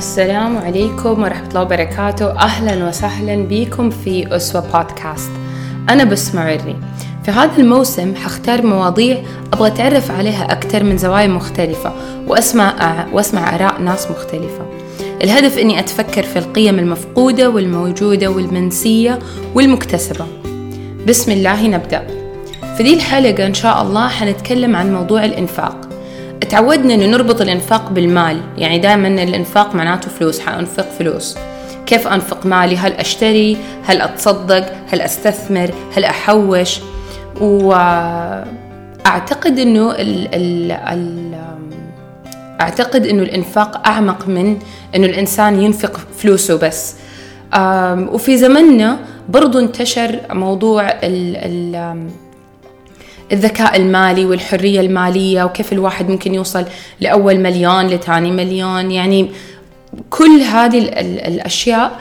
السلام عليكم ورحمة الله وبركاته. أهلا وسهلا بكم في أسوة بودكاست. أنا بسمة عري. في هذا الموسم حختار مواضيع أبغى أتعرف عليها أكثر من زوايا مختلفة وأسمع, وأسمع آراء ناس مختلفة. الهدف أني أتفكر في القيم المفقودة والموجودة والمنسية والمكتسبة. بسم الله نبدأ. في دي الحلقة إن شاء الله حنتكلم عن موضوع الإنفاق. تعودنا إنه نربط الإنفاق بالمال. يعني دائما الإنفاق معناته فلوس حأنفق فلوس. كيف أنفق مالي؟ هل أشتري؟ هل أتصدق؟ هل أستثمر؟ هل أحوش؟ وأعتقد إنه ال ال ال أعتقد إنه الإنفاق أعمق من إنه الإنسان ينفق فلوسه بس. وفي زمننا برضو انتشر موضوع ال ال الذكاء المالي والحرية المالية وكيف الواحد ممكن يوصل لأول مليون لتاني مليون. يعني كل هذه الأشياء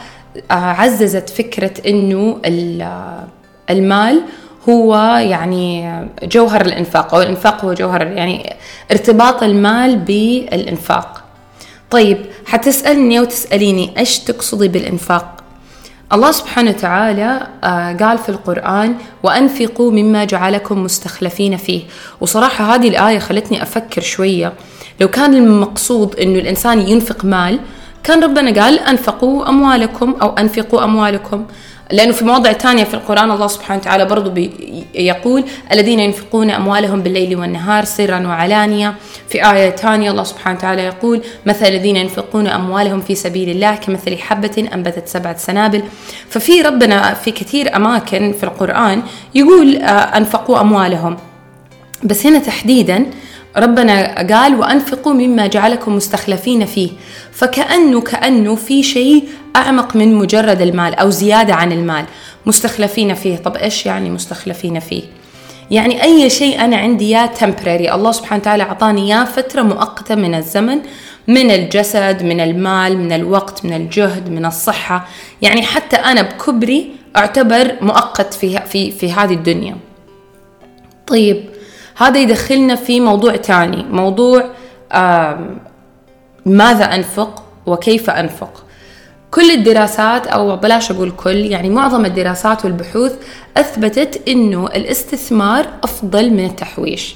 آه، عززت فكرة أنه المال هو يعني جوهر الإنفاق. أو الإنفاق هو جوهر يعني ارتباط المال بالإنفاق. طيب حتسألني وتسأليني إيش تقصدي بالإنفاق؟ الله سبحانه وتعالى آه، قال في القرآن وأنفقوا مما جعلكم مستخلفين فيه. وصراحة هذه الآية خلتني أفكر شوية. لو كان المقصود أنه الإنسان ينفق مال كان ربنا قال أنفقوا أموالكم أو أنفقوا أموالكم. لأنه في مواضع تانية في القرآن الله سبحانه وتعالى برضو يقول الذين ينفقون أموالهم بالليل والنهار سرا وعلانية. في آية ثانية الله سبحانه وتعالى يقول مثل الذين ينفقون أموالهم في سبيل الله كمثل حبة أنبتت سبعة سنابل. ففي ربنا في كثير أماكن في القرآن يقول آه، أنفقوا أموالهم. بس هنا تحديدا ربنا قال وأنفقوا مما جعلكم مستخلفين فيه فكأنه كأنه في شيء أعمق من مجرد المال أو زيادة عن المال. مستخلفين فيه. طب إيش يعني مستخلفين فيه؟ يعني أي شيء أنا عندي يا temporary. الله سبحانه وتعالى أعطاني يا فترة مؤقتة من الزمن من الجسد من المال من الوقت من الجهد من الصحة. يعني حتى أنا بكبري أعتبر مؤقت في, في, في هذه الدنيا. طيب هذا يدخلنا في موضوع تاني موضوع ماذا أنفق وكيف أنفق. كل الدراسات أو بلاش أقول كل يعني معظم الدراسات والبحوث أثبتت إنه الاستثمار أفضل من التحويش.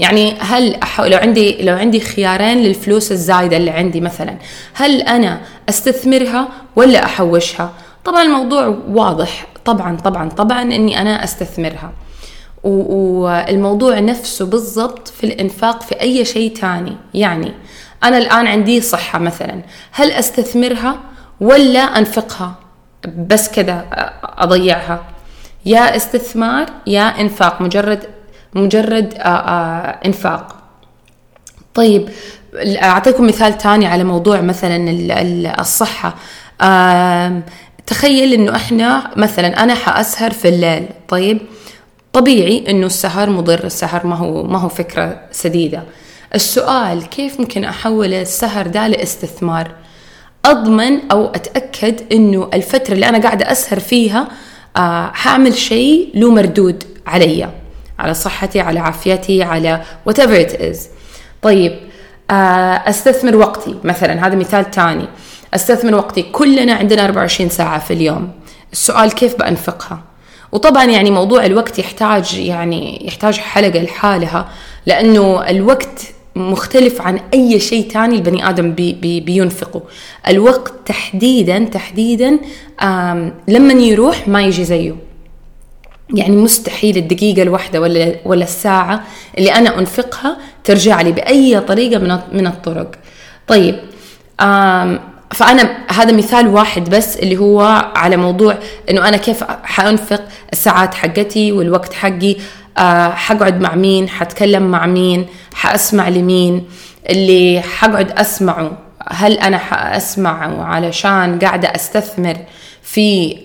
يعني هل. لو عندي لو عندي خيارين للفلوس الزايدة اللي عندي مثلا هل أنا أستثمرها ولا أحوشها؟ طبعا الموضوع واضح. طبعا طبعا طبعا إني أنا أستثمرها. والموضوع نفسه بالضبط في الإنفاق في أي شيء تاني. يعني أنا الآن عندي صحة مثلا هل أستثمرها ولا أنفقها؟ بس كذا أضيعها. يا استثمار يا إنفاق مجرد مجرد إنفاق. طيب أعطيكم مثال تاني على موضوع مثلا الصحة. تخيل إنه إحنا مثلا أنا حأسهر في الليل طيب؟ طبيعي إنه السهر مضر السهر ما هو ما هو فكرة سديدة. السؤال كيف ممكن أحول السهر ده لاستثمار؟ أضمن أو أتأكد إنه الفترة اللي أنا قاعدة أسهر فيها آه حأعمل شيء له مردود علي على صحتي على عافيتي على whatever it is. طيب آه أستثمر وقتي مثلا هذا مثال تاني. أستثمر وقتي كلنا عندنا 24 ساعة في اليوم. السؤال كيف بأنفقها؟ وطبعا يعني موضوع الوقت يحتاج يعني يحتاج حلقة لحالها لأنه الوقت مختلف عن أي شيء تاني البني آدم بي بي بينفقه الوقت تحديدا تحديدا لما يروح ما يجي زيه يعني مستحيل الدقيقة الواحدة ولا ولا الساعة اللي أنا أنفقها ترجع لي بأي طريقة من من الطرق. طيب فأنا هذا مثال واحد بس اللي هو على موضوع إنه أنا كيف حأنفق الساعات حقتي والوقت حقي أه حقعد مع مين حتكلم مع مين حأسمع لمين اللي حقعد أسمعه هل أنا حأسمعه علشان قاعدة أستثمر في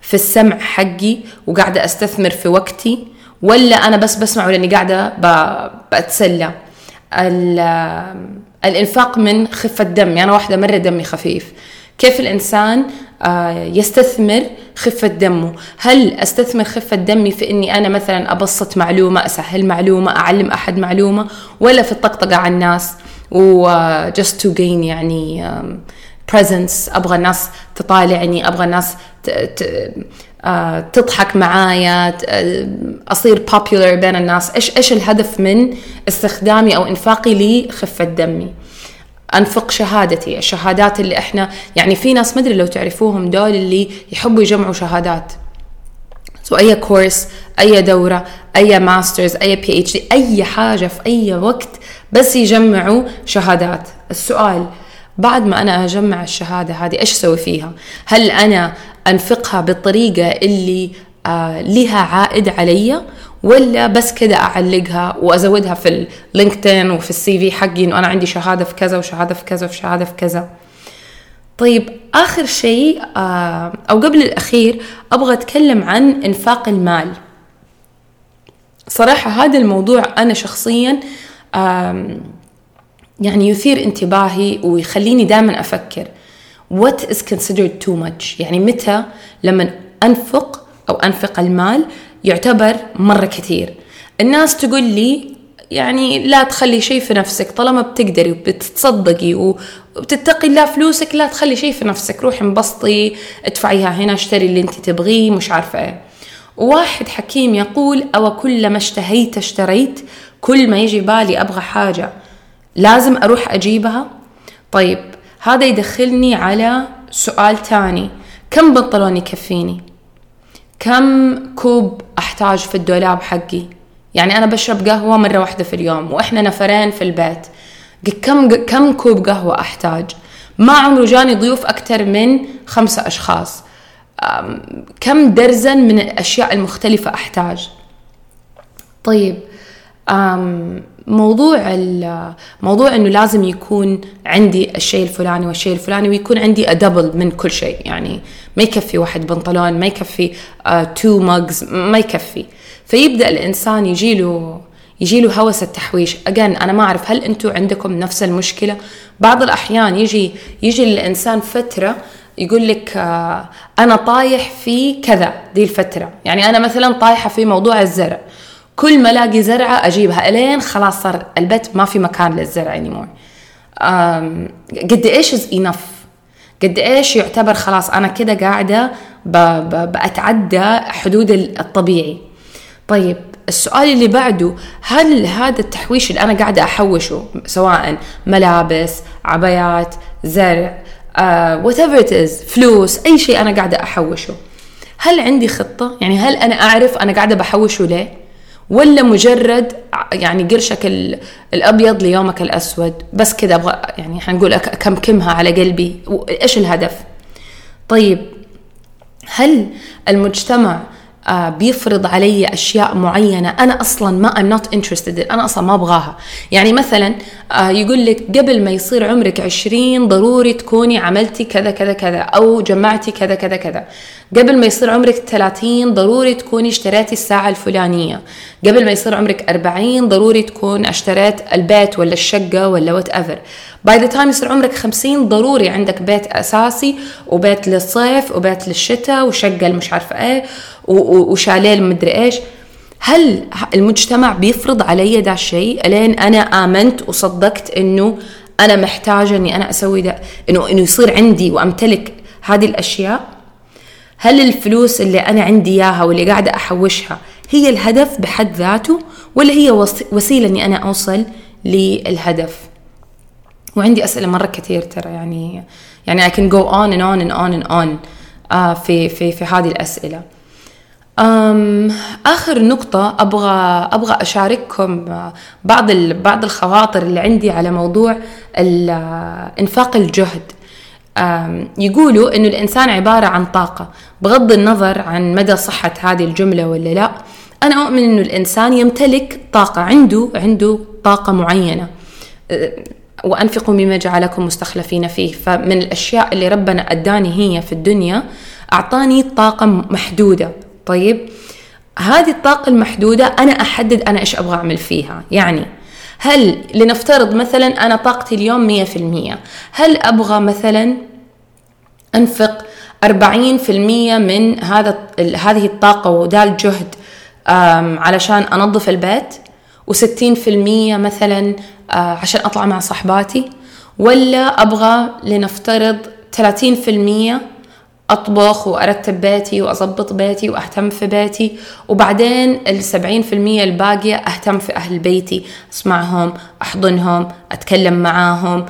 في السمع حقي وقاعدة أستثمر في وقتي ولا أنا بس بسمعه لأني قاعدة بتسلى؟ الإنفاق من خفة دم يعني أنا واحدة مرة دمي خفيف. كيف الإنسان آه، يستثمر خفة دمه؟ هل أستثمر خفة دمي في أني أنا مثلا أبسط معلومة أسهل معلومة أعلم أحد معلومة ولا في الطقطقة على الناس؟ و just to gain يعني presence أبغى الناس تطالعني أبغى الناس آه، تضحك معايا أصير popular بين الناس. إيش إيش الهدف من استخدامي أو إنفاقي لخفة دمي؟ أنفق شهادتي. الشهادات اللي إحنا يعني في ناس مدري لو تعرفوهم دول اللي يحبوا يجمعوا شهادات. سو أي كورس أي دورة أي masters أي PhD أي حاجة في أي وقت بس يجمعوا شهادات. السؤال بعد ما أنا أجمع الشهادة هذه إيش أسوي فيها؟ هل أنا أنفقها بالطريقة اللي آه لها عائد علي ولا بس كده أعلقها وأزودها في ال LinkedIn وفي ال CV حقي إنه أنا عندي شهادة في كذا وشهادة في كذا وشهادة في كذا؟ طيب آخر شيء آه أو قبل الأخير أبغى أتكلم عن إنفاق المال. صراحة هذا الموضوع أنا شخصيا يعني يثير انتباهي ويخليني دائما أفكر. What is considered too much يعني متى لما أنفق أو أنفق المال يعتبر مرة كثير. الناس تقول لي يعني لا تخلي شيء في نفسك طالما بتقدري وبتتصدقي وبتتقي الله فلوسك لا تخلي شيء في نفسك. روحي انبسطي ادفعيها هنا اشتري اللي انت تبغيه مش عارفة إيه. وواحد حكيم يقول أو كلما اشتهيت اشتريت كل ما يجي بالي أبغى حاجة. لازم أروح أجيبها؟ طيب هذا يدخلني على سؤال تاني كم بنطلون يكفيني؟ كم كوب أحتاج في الدولاب حقي؟ يعني أنا بشرب قهوة مرة واحدة في اليوم وإحنا نفرين في البيت. كم كم كوب قهوة أحتاج؟ ما عمره جاني ضيوف أكثر من خمسة أشخاص. كم درزن من الأشياء المختلفة أحتاج؟ طيب موضوع موضوع إنه لازم يكون عندي الشيء الفلاني والشيء الفلاني ويكون عندي a double من كل شيء. يعني ما يكفي واحد بنطلون ما يكفي two uh, mugs ما يكفي. فيبدأ الإنسان يجي له يجي له هوس التحويش. again أنا ما أعرف هل أنتم عندكم نفس المشكلة؟ بعض الأحيان يجي يجي للانسان فترة يقول لك آه أنا طايح في كذا دي الفترة. يعني أنا مثلا طايحة في موضوع الزرع. كل ما الاقي زرعة أجيبها. إلين خلاص صار البيت ما في مكان للزرع anymore قد إيش is enough قد إيش يعتبر خلاص أنا كده قاعدة بتعدى حدود الطبيعي؟ طيب السؤال اللي بعده هل هذا التحويش اللي أنا قاعدة أحوشه سواء ملابس عبايات زرع whatever it is فلوس أي شيء أنا قاعدة أحوشه هل عندي خطة؟ يعني هل أنا أعرف أنا قاعدة بحوشه ليه؟ ولا مجرد يعني قرشك الأبيض ليومك الأسود؟ بس كذا أبغى يعني حنقول اكمكمها على قلبي. إيش الهدف؟ طيب هل المجتمع بيفرض علي أشياء معينة أنا أصلا ما I'm not interested أنا أصلا ما أبغاها. يعني مثلا آه، يقول لك قبل ما يصير عمرك 20 ضروري تكوني عملتي كذا كذا كذا أو جمعتي كذا كذا كذا. قبل ما يصير عمرك 30 ضروري تكوني اشتريتي الساعة الفلانية. قبل ما يصير عمرك 40 ضروري تكون اشتريت البيت ولا الشقة ولا whatever by the time يصير عمرك 50 ضروري عندك بيت أساسي وبيت للصيف وبيت للشتاء وشقة مش عارفة إيه. وشاليه المدري إيش. هل المجتمع بيفرض علي ده الشيء؟ ألين أنا آمنت وصدقت إنه أنا محتاجة إني أنا أسوي ده انه إنه يصير عندي وأمتلك هذه الأشياء؟ هل الفلوس اللي أنا عندي إياها واللي قاعدة أحوشها هي الهدف بحد ذاته ولا هي وسيلة إني أنا أوصل للهدف؟ وعندي أسئلة مرة كثير ترى يعني يعني I can go on and on and on and on آه في في في هذه الأسئلة. أم آخر نقطة أبغى أبغى أشارككم بعض بعض الخواطر اللي عندي على موضوع إنفاق الجهد. يقولوا إنه الإنسان عبارة عن طاقة بغض النظر عن مدى صحة هذه الجملة ولا لا أنا أؤمن إنه الإنسان يمتلك طاقة عنده عنده طاقة معينة. وأنفقوا مما جعلكم مستخلفين فيه. فمن الأشياء اللي ربنا أداني هي في الدنيا أعطاني طاقة محدودة. طيب هذه الطاقة المحدودة أنا أحدد أنا إيش أبغى أعمل فيها. يعني هل لنفترض مثلا أنا طاقتي اليوم مية في المية هل أبغى مثلا أنفق أربعين في المية من هذا هذه الطاقة وذا الجهد علشان أنظف البيت وستين في المية مثلا عشان أطلع مع صحباتي ولا أبغى لنفترض 30% أطبخ وأرتب بيتي وأظبط بيتي وأهتم في بيتي. وبعدين السبعين في المية الباقية أهتم في أهل بيتي أسمعهم أحضنهم أتكلم معاهم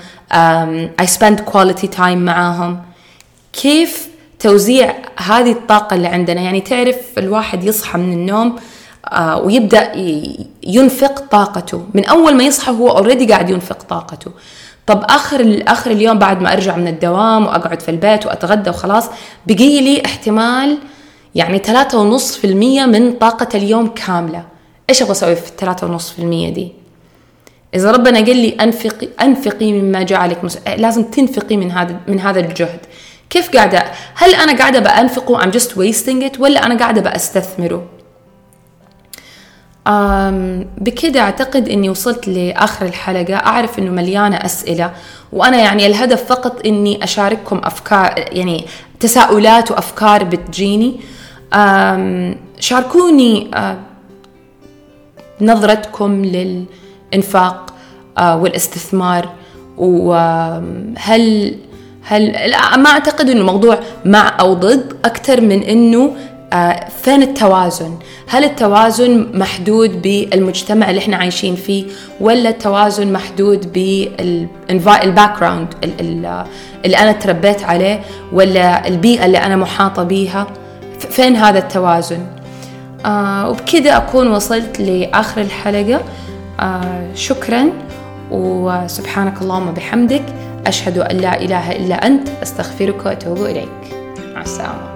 I spend quality time معاهم. كيف توزيع هذه الطاقة اللي عندنا؟ يعني تعرف الواحد يصحى من النوم آه ويبدأ ينفق طاقته. من أول ما يصحى هو اوريدي قاعد ينفق طاقته. طب آخر آخر اليوم بعد ما أرجع من الدوام وأقعد في البيت وأتغدى وخلاص بقي لي احتمال يعني ثلاثة ونص في المية من طاقة اليوم كاملة. إيش أبغى أسوي في في المية دي؟ إذا ربنا قال لي انفقي أنفقي مما جعلك مس... لازم تنفقي من هذا من هذا الجهد. كيف قاعدة؟ هل أنا قاعدة بأنفقه؟ I'm just wasting it ولا أنا قاعدة بأستثمره؟ بكده أعتقد أني وصلت لآخر الحلقة. أعرف أنه مليانة أسئلة وأنا يعني الهدف فقط أني أشارككم أفكار يعني تساؤلات وأفكار بتجيني. شاركوني نظرتكم للإنفاق والاستثمار وهل هل ما أعتقد أنه الموضوع مع أو ضد أكثر من آه، فين التوازن؟ هل التوازن محدود بالمجتمع اللي إحنا عايشين فيه ولا التوازن محدود بال background اللي أنا تربيت عليه ولا البيئة اللي أنا محاطة بيها؟ فين هذا التوازن؟ آه وبكذا أكون وصلت لآخر الحلقة آه شكرا وسبحانك اللهم بحمدك أشهد أن لا إله إلا أنت أستغفرك وأتوب إليك مع السلامة